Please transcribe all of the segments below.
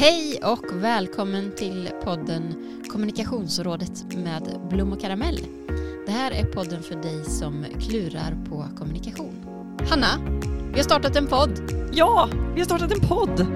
Hej och välkommen till podden Kommunikationsrådet med Blom och Karamell. Det här är podden för dig som klurar på kommunikation. Hanna, vi har startat en podd. Ja, vi har startat en podd.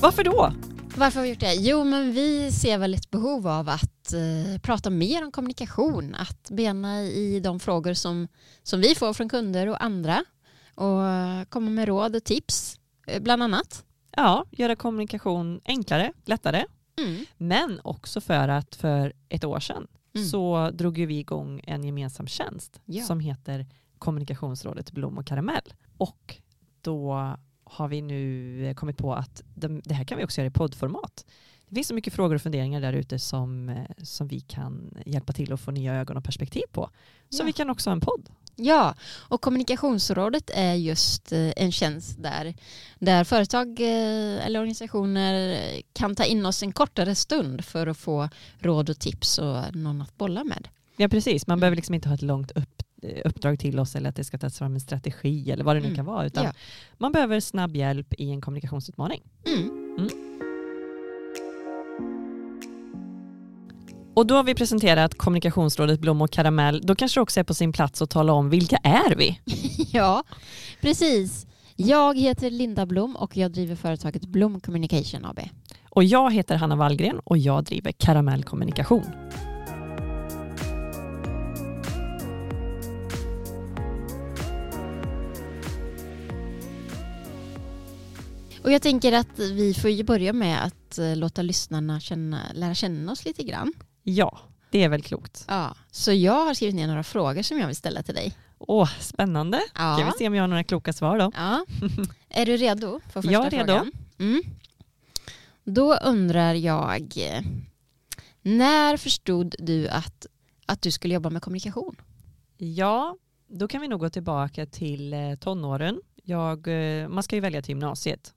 Varför då? Varför har vi gjort det? Jo, men vi ser väl ett behov av att eh, prata mer om kommunikation, att bena i de frågor som, som vi får från kunder och andra och komma med råd och tips, eh, bland annat. Ja, göra kommunikation enklare, lättare. Mm. Men också för att för ett år sedan Mm. så drog vi igång en gemensam tjänst Ja. som heter Kommunikationsrådet Blom och Karamell. Och då har vi nu kommit på att de, det här kan vi också göra i poddformat. Det finns så mycket frågor och funderingar där ute som, eh, som vi kan hjälpa till att få nya ögon och perspektiv på. Så Ja. vi kan också ha en podd. Ja, och kommunikationsrådet är just eh, en tjänst där, där företag eh, eller organisationer kan ta in oss en kortare stund för att få råd och tips och någon att bolla med. Ja precis, man behöver liksom inte ha ett långt upp, eh, uppdrag till oss eller att det ska tas fram en strategi eller vad det nu Mm. kan vara. Utan Ja. man behöver snabb hjälp i en kommunikationsutmaning. Mm. Och då har vi presenterat kommunikationsrådet Blom och Karamell. Då kanske det också är på sin plats att tala om vilka är vi? Ja, precis. Jag heter Linda Blom och jag driver företaget Blom Communication AB. Och jag heter Hanna Wallgren och jag driver Karamell Kommunikation. Och jag tänker att vi får ju börja med att eh, låta lyssnarna känna, lära känna oss lite grann. Ja, det är väl klokt. Ja, så jag har skrivit ner några frågor som jag vill ställa till dig. Åh, spännande. Ska vi Ja. se om jag har några kloka svar då? ja. Är du redo för första Jag är redo. frågan? Mm. Då undrar jag, när förstod du att, att du skulle jobba med kommunikation? Ja, då kan vi nog gå tillbaka till eh, tonåren. Jag, eh, man ska ju välja till gymnasiet.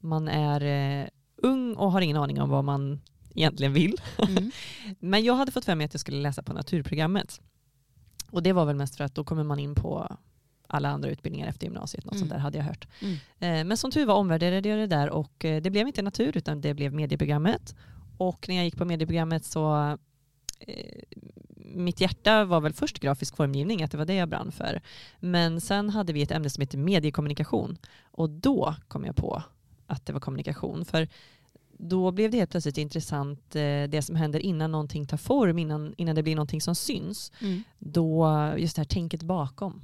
Man är eh, ung och har ingen aning om vad man egentligen vill. Mm. Men jag hade fått för mig att jag skulle läsa på naturprogrammet. Och det var väl mest för att då kommer man in på alla andra utbildningar efter gymnasiet. Något Mm. sånt där hade jag hört. Mm. Eh, Men som tur var omvärderade jag det där och eh, det blev inte natur utan det blev medieprogrammet. Och när jag gick på medieprogrammet så eh, mitt hjärta var väl först grafisk formgivning, att det var det jag brann för. Men sen hade vi ett ämne som heter mediekommunikation och då kom jag på att det var kommunikation. För då blev det helt plötsligt intressant eh, det som händer innan någonting tar form, innan, innan det blir någonting som syns. Mm. Då, just det här tänket bakom,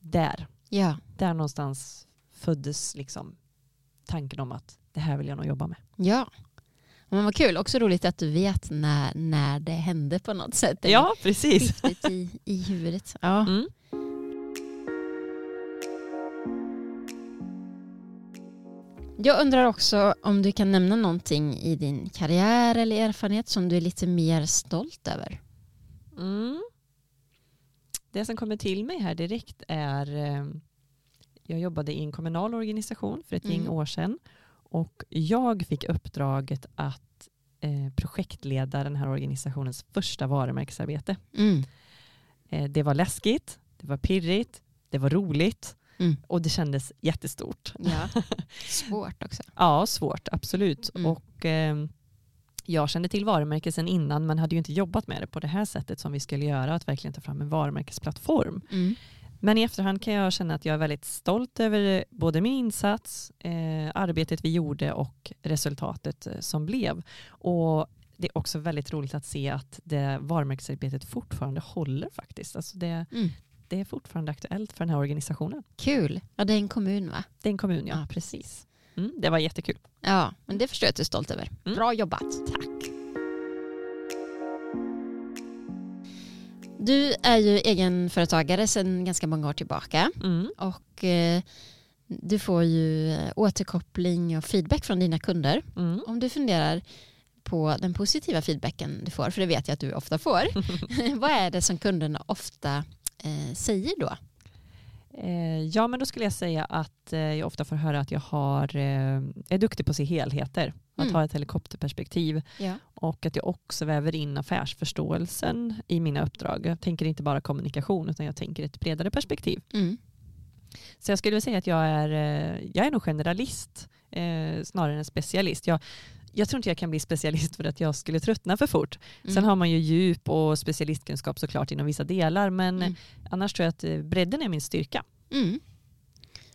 där, Ja, där någonstans föddes liksom tanken om att det här vill jag nog jobba med. ja. Men vad kul, också roligt att du vet när, när det hände på något sätt. Ja, precis. skiftet i, i huvudet. Ja. Mm. Jag undrar också om du kan nämna någonting i din karriär eller erfarenhet som du är lite mer stolt över. Mm. Det som kommer till mig här direkt är eh, jag jobbade i en kommunal organisation för ett gäng Mm. år sedan och jag fick uppdraget att eh, projektleda den här organisationens första varumärkesarbete. Mm. Eh, det var läskigt, det var pirrigt, det var roligt Mm. och det kändes jättestort. Ja. Svårt också. Ja, svårt, absolut. Mm. Och, eh, jag kände till varumärke sedan innan men hade ju inte jobbat med det på det här sättet som vi skulle göra, att verkligen ta fram en varumärkesplattform. Mm. Men i efterhand kan jag känna att jag är väldigt stolt över både min insats, eh, arbetet vi gjorde och resultatet eh, som blev. Och det är också väldigt roligt att se att det varumärkesarbetet fortfarande håller faktiskt. Alltså det, Mm. Det är fortfarande aktuellt för den här organisationen. Kul. Ja, det är en kommun va? Det är en kommun, ja. Ja, precis. Mm, det var jättekul. Ja, men det förstår jag att du är stolt över. Mm. Bra jobbat. Tack. Du är ju egenföretagare sedan ganska många år tillbaka Mm. och eh, du får ju eh, återkoppling och feedback från dina kunder. Mm. Om du funderar på den positiva feedbacken du får, för det vet jag att du ofta får. Vad är det som kunderna ofta eh, säger då? Eh, ja, men då skulle jag säga att eh, jag ofta får höra att jag har, eh, är duktig på att se helheter. att Mm. ha ett helikopterperspektiv Ja. och att jag också väver in affärsförståelsen i mina uppdrag. Jag tänker inte bara kommunikation utan jag tänker ett bredare perspektiv. Mm. Så jag skulle vilja säga att jag är, jag är nog generalist snarare än specialist. Jag, jag tror inte jag kan bli specialist för att jag skulle tröttna för fort. Sen Mm. har man ju djup och specialistkunskap såklart inom vissa delar men Mm. annars tror jag att eh, bredden är min styrka. Mm.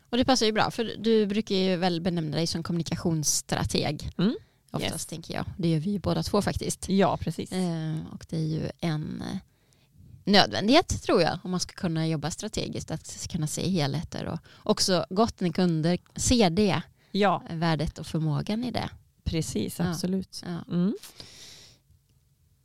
Och det passar ju bra för du brukar ju väl benämna dig som kommunikationsstrateg. Mm. Oftast Yes. tänker jag. Det gör vi ju båda två faktiskt. Ja, precis. Eh, och det är ju en eh, nödvändighet tror jag om man ska kunna jobba strategiskt. Att kunna se helheter och också gott när kunder ser det. Ja, Värdet och förmågan i det. Precis. Ja. Absolut. Ja. Mm.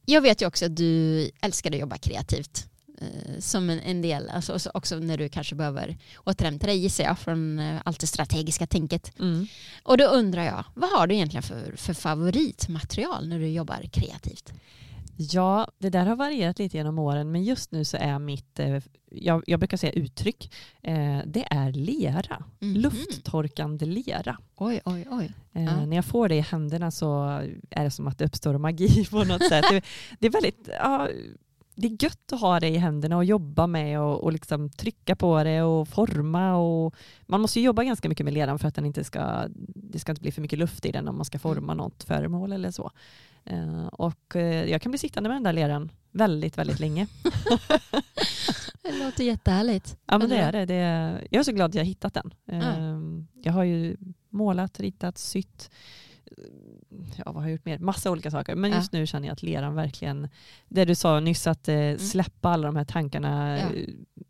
Jag vet ju också att du älskar att jobba kreativt. eh, Som en, en del, alltså också- också när du kanske behöver återhämta dig gissar jag från eh, allt det strategiska tänket. Mm. Och då undrar jag, vad har du egentligen för, för favoritmaterial när du jobbar kreativt? Ja, det där har varierat lite genom åren men just nu så är mitt, eh, jag, jag brukar säga uttryck, eh, det är lera. Mhm. Lufttorkande lera. Oj, oj, oj. Eh, Ja. När jag får det i händerna så är det som att det uppstår magi på något sätt. Det, det är väldigt, ja, det är gött att ha det i händerna och jobba med och, och liksom trycka på det och forma. Och, man måste ju jobba ganska mycket med leran för att den inte ska, det ska inte bli för mycket luft i den om man ska forma något föremål eller så. Eh, och eh, jag kan bli sittande med den där leran väldigt, väldigt länge. Det låter jättehärligt. Ja men det är det. det är, jag är så glad att jag har hittat den. Eh, Jag har ju målat, ritat, sytt. Ja, vad har jag gjort mer? Massa olika saker. Men Ja. just nu känner jag att leran verkligen, det du sa nyss att eh, släppa alla de här tankarna, Ja. eh,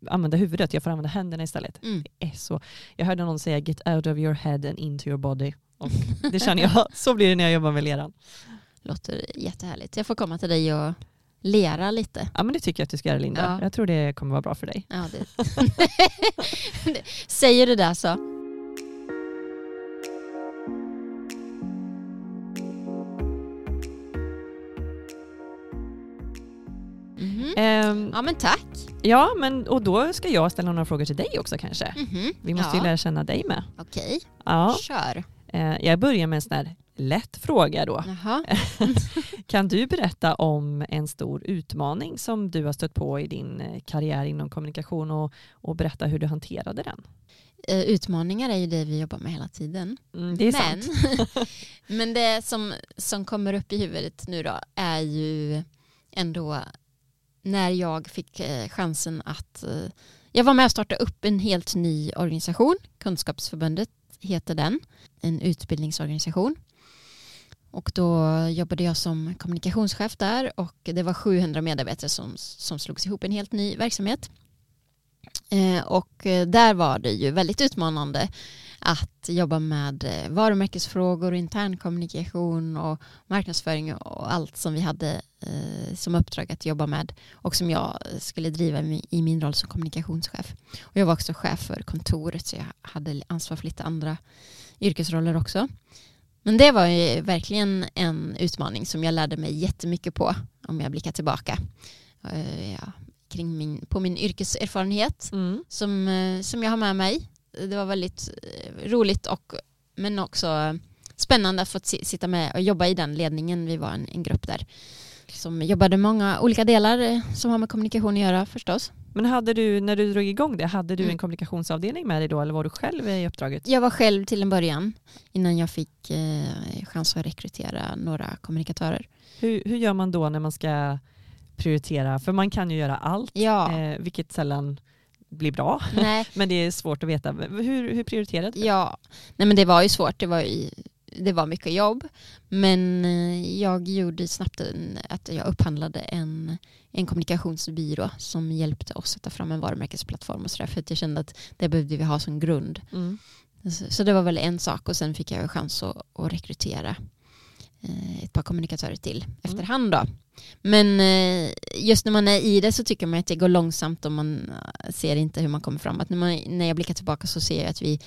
använda huvudet, jag får använda händerna istället. Mm. Det är så. Jag hörde någon säga get out of your head and into your body. Och det känner jag, så blir det när jag jobbar med leran. Låter jättehärligt. Jag får komma till dig och lera lite. Ja men det tycker jag att du ska göra Linda. Ja. Jag tror det kommer vara bra för dig. Ja, det. Säger du det så? Ja men tack. ja men och då ska jag ställa några frågor till dig också kanske. Mhm. Vi måste ja. ju lära känna dig med. Okej, Ja, kör. eh, jag börjar med en sån här lätt fråga då. Kan du berätta om en stor utmaning som du har stött på i din eh, karriär inom kommunikation och, och berätta hur du hanterade den? Eh, Utmaningar är ju det vi jobbar med hela tiden. Mm, det är men, sant. men det som, som kommer upp i huvudet nu då är ju ändå när jag fick eh, chansen att eh, jag var med och startade upp en helt ny organisation. Kunskapsförbundet heter den. En utbildningsorganisation. Och då jobbade jag som kommunikationschef där och det var 700 medarbetare som, som slogs ihop i en helt ny verksamhet. Eh, och eh, där var det ju väldigt utmanande att jobba med eh, varumärkesfrågor, internkommunikation och marknadsföring och allt som vi hade eh, som uppdrag att jobba med och som jag skulle driva i- min roll som kommunikationschef. Och jag var också chef för kontoret så jag hade ansvar för lite andra yrkesroller också. Men det var ju verkligen en utmaning som jag lärde mig jättemycket på om jag blickar tillbaka. Eh, ja, kring min, på min yrkeserfarenhet Mm. som, som jag har med mig. Det var väldigt eh, roligt och men också spännande att få si- sitta med och jobba i den ledningen. Vi var en, en grupp där som jobbade många olika delar eh, som har med kommunikation att göra förstås. Men hade du, när du drog igång det, hade du Mm. en kommunikationsavdelning med dig då eller var du själv i uppdraget? Jag var själv till en början innan jag fick eh, chans att rekrytera några kommunikatörer. Hur, hur gör man då när man ska prioritera? För man kan ju göra allt, Ja, eh, vilket sällan blir bra. nej, Men det är svårt att veta. Hur, hur prioriterade du? Ja, nej men det var ju svårt. Det var, ju, det var mycket jobb. Men eh, jag gjorde snabbt en, att jag upphandlade en, en kommunikationsbyrå som hjälpte oss att ta fram en varumärkesplattform och sådär. För att jag kände att det behövde vi ha som grund. Mm. Så, så det var väl en sak och sen fick jag chans att, att rekrytera eh, ett par kommunikatörer till efterhand då. Men eh, just när man är i det så tycker man att det går långsamt och man eh, ser inte hur man kommer framåt. När, man, när jag blickar tillbaka så ser jag att vi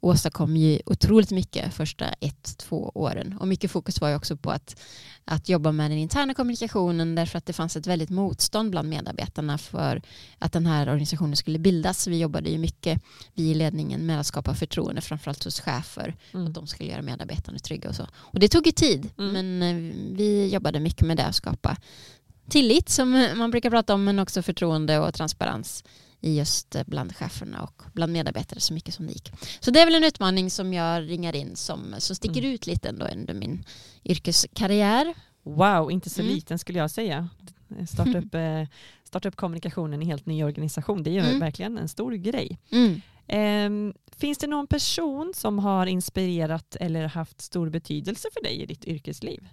åstadkom ju otroligt mycket första ett, två åren. Och mycket fokus var ju också på att, att jobba med den interna kommunikationen därför att det fanns ett väldigt motstånd bland medarbetarna för att den här organisationen skulle bildas. Vi jobbade ju mycket, vi i ledningen, med att skapa förtroende framförallt hos chefer. Mm. Att de skulle göra medarbetarna trygga och så. Och det tog ju tid, mm. men eh, vi jobbade mycket med det att skapa tillit som man brukar prata om men också förtroende och transparens i just eh, bland cheferna och bland medarbetare så mycket som det gick. Så det är väl en utmaning som jag ringar in som, som sticker mm. ut lite ändå under min yrkeskarriär. Wow, inte så mm. liten skulle jag säga. Starta upp, eh, starta upp kommunikationen i helt ny organisation, det är ju mm. verkligen en stor grej. Eh, finns det någon person som har inspirerat eller haft stor betydelse för dig i ditt yrkesliv?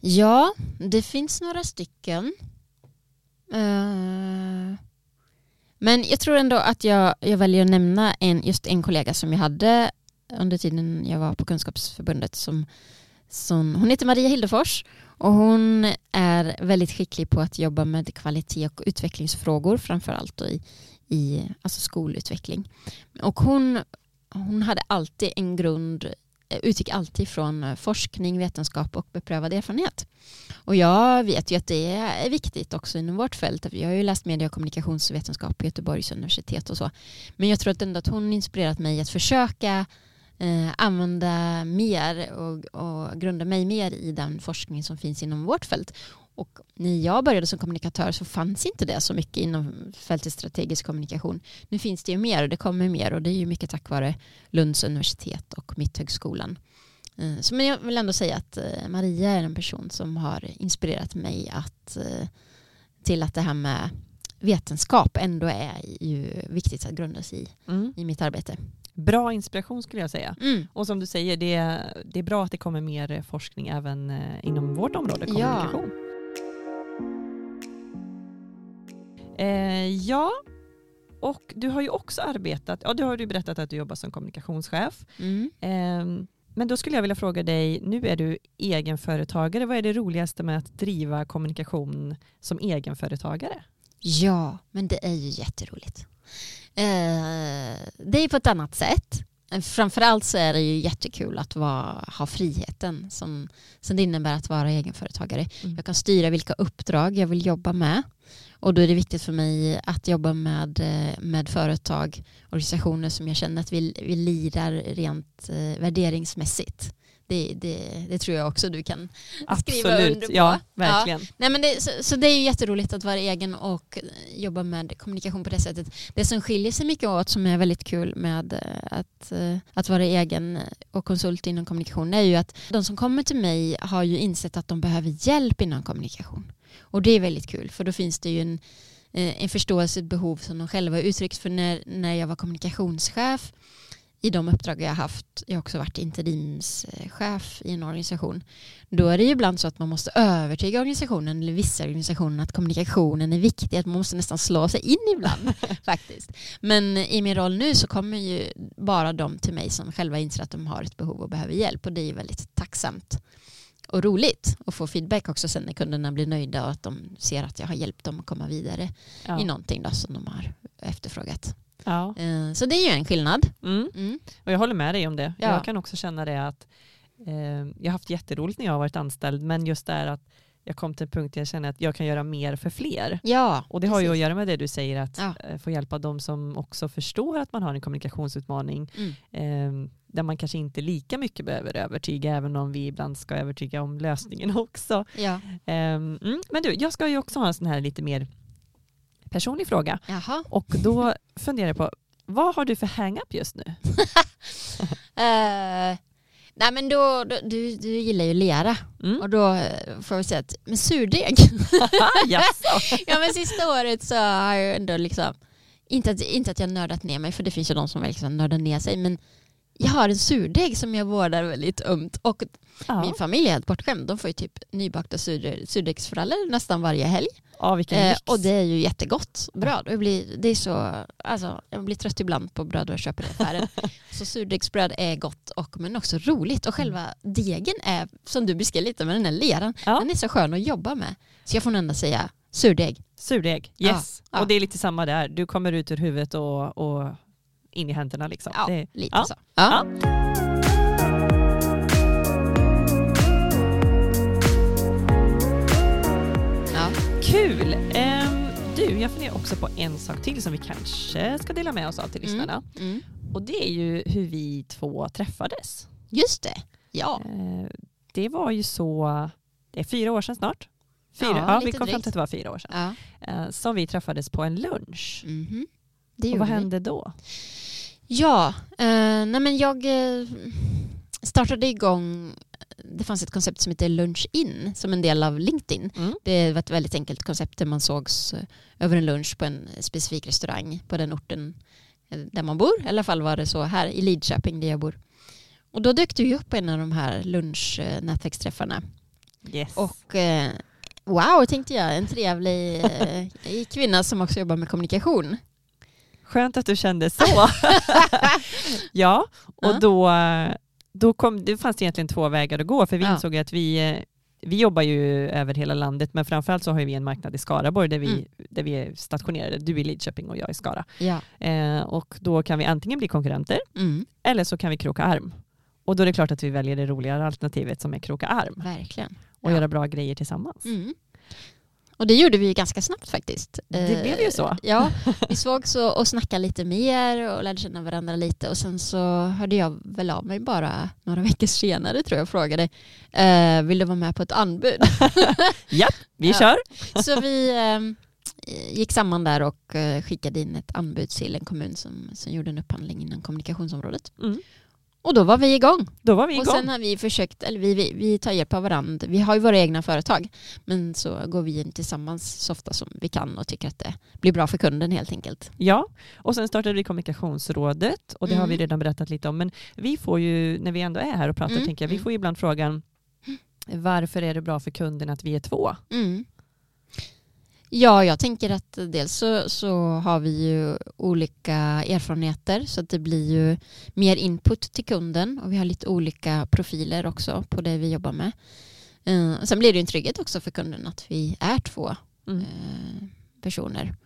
Ja, det finns några stycken. Uh, men jag tror ändå att jag, jag väljer att nämna en, just en kollega som jag hade under tiden jag var på Kunskapsförbundet. Som, som, hon heter Maria Hildefors och hon är väldigt skicklig på att jobba med kvalitet och utvecklingsfrågor framför allt i, i alltså skolutveckling. Och hon, hon hade alltid en grund utgick alltid från eh, forskning, vetenskap och beprövad erfarenhet. Och jag vet ju att det är viktigt också inom vårt fält. Jag har ju läst media och kommunikationsvetenskap på Göteborgs universitet och så. Men jag tror att ändå att hon inspirerat mig att försöka eh, använda mer och, och grunda mig mer i den forskning som finns inom vårt fält. Och när jag började som kommunikatör så fanns inte det så mycket inom fältet strategisk kommunikation. Nu finns det ju mer och det kommer mer och det är ju mycket tack vare Lunds universitet och Mitthögskolan. Eh, så men jag vill ändå säga att eh, Maria är en person som har inspirerat mig att, eh, till att det här med vetenskap ändå är ju viktigt att grunda sig i, mm. i mitt arbete. Bra inspiration skulle jag säga. Mm. Och som du säger, det, det är bra att det kommer mer forskning även inom vårt område, kommunikation. Ja. Eh, ja, och du har ju också arbetat, ja du har ju berättat att du jobbar som kommunikationschef. Mm. Eh, men då skulle jag vilja fråga dig, nu är du egenföretagare, vad är det roligaste med att driva kommunikation som egenföretagare? Ja, men det är ju jätteroligt. Eh, det är på ett annat sätt. Framförallt så är det ju jättekul att vara, ha friheten som, som det innebär att vara egenföretagare. Mm. Jag kan styra vilka uppdrag jag vill jobba med. Och då är det viktigt för mig att jobba med, med företag, organisationer som jag känner att vi, vi lirar rent eh, värderingsmässigt. Det, det, det, tror jag också du kan Absolut. skriva under på. Ja, verkligen. Ja. Nej, men det, så, så, det är jätteroligt att vara egen och jobba med kommunikation på det sättet. Det som skiljer sig mycket åt som är väldigt kul med eh, att, att vara egen och konsult inom kommunikation är ju att de som kommer till mig har ju insett att de behöver hjälp inom kommunikation. Och det är väldigt kul för då finns det ju en, eh, en förståelse, ett behov som de själva uttryckt för när, när jag var kommunikationschef i de uppdrag jag har haft, jag har också varit interimschef i en organisation, då är det ju ibland så att man måste övertyga organisationen eller vissa organisationer att kommunikationen är viktig, att man måste nästan slå sig in ibland faktiskt. Men i min roll nu så kommer ju bara de till mig som själva inser att de har ett behov och behöver hjälp och det är ju väldigt tacksamt och roligt att få feedback också sen när kunderna blir nöjda och att de ser att jag har hjälpt dem att komma vidare ja. i någonting då som de har efterfrågat. Ja. Eh, så det är ju en skillnad. Mm. Mm. Och jag håller med dig om det. Ja. Jag kan också känna det att eh, jag har haft jätteroligt när jag har varit anställd men just det här att jag kom till en punkt där jag känner att jag kan göra mer för fler. Ja, och det har ju att göra med det du säger att ja. Eh, få hjälpa de som också förstår att man har en kommunikationsutmaning. Mm. Eh, där man kanske inte lika mycket behöver övertyga även om vi ibland ska övertyga om lösningen också. Ja. Eh, men du, jag ska ju också ha en sån här lite mer personlig fråga. Jaha. Och då funderar jag på, vad har du för hang-up just nu? uh, Nej men då, då, du, du gillar ju lera mm. och då eh, får jag säga att, men surdeg. ja men sista året så har jag ändå liksom, inte att, inte att jag nördat ner mig för det finns ju de som liksom nördar ner sig men jag har en surdeg som jag vårdar väldigt ömt och ja. min familj är helt bortskämd. De får ju typ nybakta sur, surdegsfrallor nästan varje helg. Ja, vilken eh, och det är ju jättegott bröd. Jag blir, det är så, alltså, jag blir trött ibland på bröd och jag köper det i affären. så surdegsbröd är gott och, men också roligt. Och själva degen är, som du beskrev lite med den här leran, ja. den är så skön att jobba med. Så jag får nog ändå säga surdeg. Surdeg, yes. Ja. Och det är lite samma där. Du kommer ut ur huvudet och, och in i händerna. Liksom. Ja, Det, lite så. Kul! Ehm, du, jag funderar också på en sak till som vi kanske ska dela med oss av till Mm. lyssnarna. Mm. Och det är ju hur vi två träffades. Just det. Ja. Eh, det var ju så, det är fyra år sedan snart. Fyra, Ja, ja, vi kom fram drygt. till att det var fyra år sedan. ja. Eh, som vi träffades på en lunch. Mhm. Det Och vad vi. hände då? Ja, eh, nej men jag eh, startade igång, det fanns ett koncept som heter Lunch In som en del av LinkedIn. Mm. Det var ett väldigt enkelt koncept där man sågs eh, över en lunch på en specifik restaurang på den orten eh, där man bor. I alla fall var det så här i Lidköping där jag bor. Och då dök du ju upp på en av de här lunchnätverksträffarna. Yes. Och eh, wow, tänkte jag, en trevlig kvinna som också jobbar med kommunikation. Skönt att du kände så. ja, och då, då kom, det fanns det egentligen två vägar att gå för vi Ja. insåg att vi, eh, vi jobbar ju över hela landet men framförallt så har vi en marknad i Skaraborg där vi, Mm. där vi är stationerade. Du i Lidköping och jag i Skara. Ja. Eh, och då kan vi antingen bli konkurrenter Mm, eller så kan vi kroka arm. Och då är det klart att vi väljer det roligare alternativet som är kroka arm verkligen. och Ja. göra bra grejer tillsammans. Mm. Och det gjorde vi ganska snabbt faktiskt. Det Eh, blev ju så. Ja, vi sågs och, och snackade lite mer och lärde känna varandra lite och sen så hörde jag väl av mig bara några veckor senare tror jag och frågade eh, vill du vara med på ett anbud? Japp, vi Ja. kör. så vi eh, gick samman där och eh, skickade in ett anbud till en kommun som, som gjorde en upphandling inom kommunikationsområdet. Mm. Och då var vi igång. Då var vi igång. Och sen har vi försökt, eller vi, vi, vi tar hjälp av varandra. Vi har ju våra egna företag. Men så går vi in tillsammans så ofta som vi kan och tycker att det blir bra för kunden helt enkelt. Ja, och sen startade vi kommunikationsrådet och det har Mm. vi redan berättat lite om. Men vi får ju, när vi ändå är här och pratar, Mm, tänker jag, vi mm. får ju ibland frågan varför är det bra för kunden att vi är två? Mm. Ja, jag tänker att dels så, så har vi ju olika erfarenheter så att det blir ju mer input till kunden och vi har lite olika profiler också på det vi jobbar med. Eh, sen blir det ju en trygghet också för kunden att vi är två Mm. eh, personer.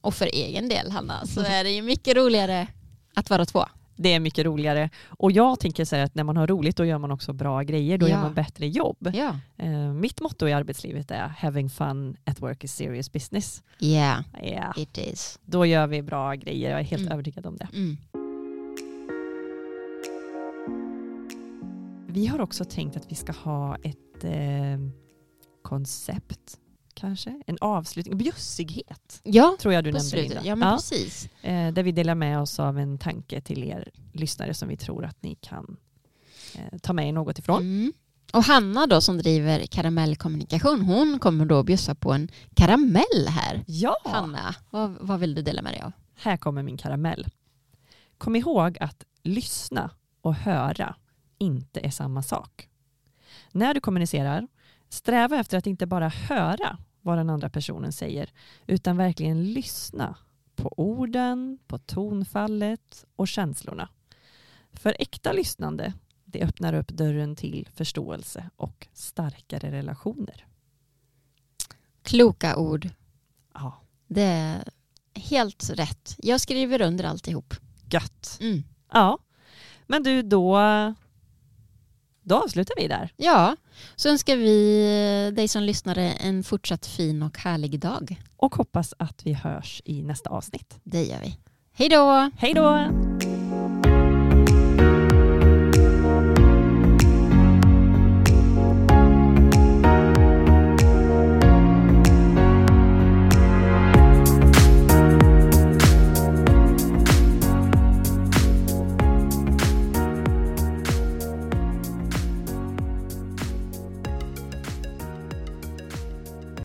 Och för egen del, Hanna, så är det ju mycket roligare att vara två. Det är mycket roligare. Och jag tänker så att när man har roligt då gör man också bra grejer, då Ja. gör man bättre jobb. Ja. Eh, mitt motto i arbetslivet är having fun at work is serious business. Yeah, Ja, it is. då gör vi bra grejer, jag är helt Mm. övertygad om det. Mm. Vi har också tänkt att vi ska ha ett eh, koncept, kanske, en avslutning, bjussighet. Ja, Tror jag du nämnde slutet. Linda. Ja, men precis. Eh, där vi delar med oss av en tanke till er lyssnare som vi tror att ni kan eh, ta med er något ifrån. Mm. Och Hanna då som driver karamellkommunikation, hon kommer då bjussa på en karamell här. Ja, Hanna, vad, vad vill du dela med dig av? här kommer min karamell. Kom ihåg att lyssna och höra inte är samma sak. När du kommunicerar, sträva efter att inte bara höra vad den andra personen säger, utan verkligen lyssna på orden, på tonfallet och känslorna. För äkta lyssnande, det öppnar upp dörren till förståelse och starkare relationer. Kloka ord. Ja, Det är helt rätt. Jag skriver under alltihop. gött. Mm. Ja, men du, då, då avslutar vi där. Ja, så önskar vi dig som lyssnare en fortsatt fin och härlig dag. och hoppas att vi hörs i nästa avsnitt. Det gör vi. Hej då! Hej då!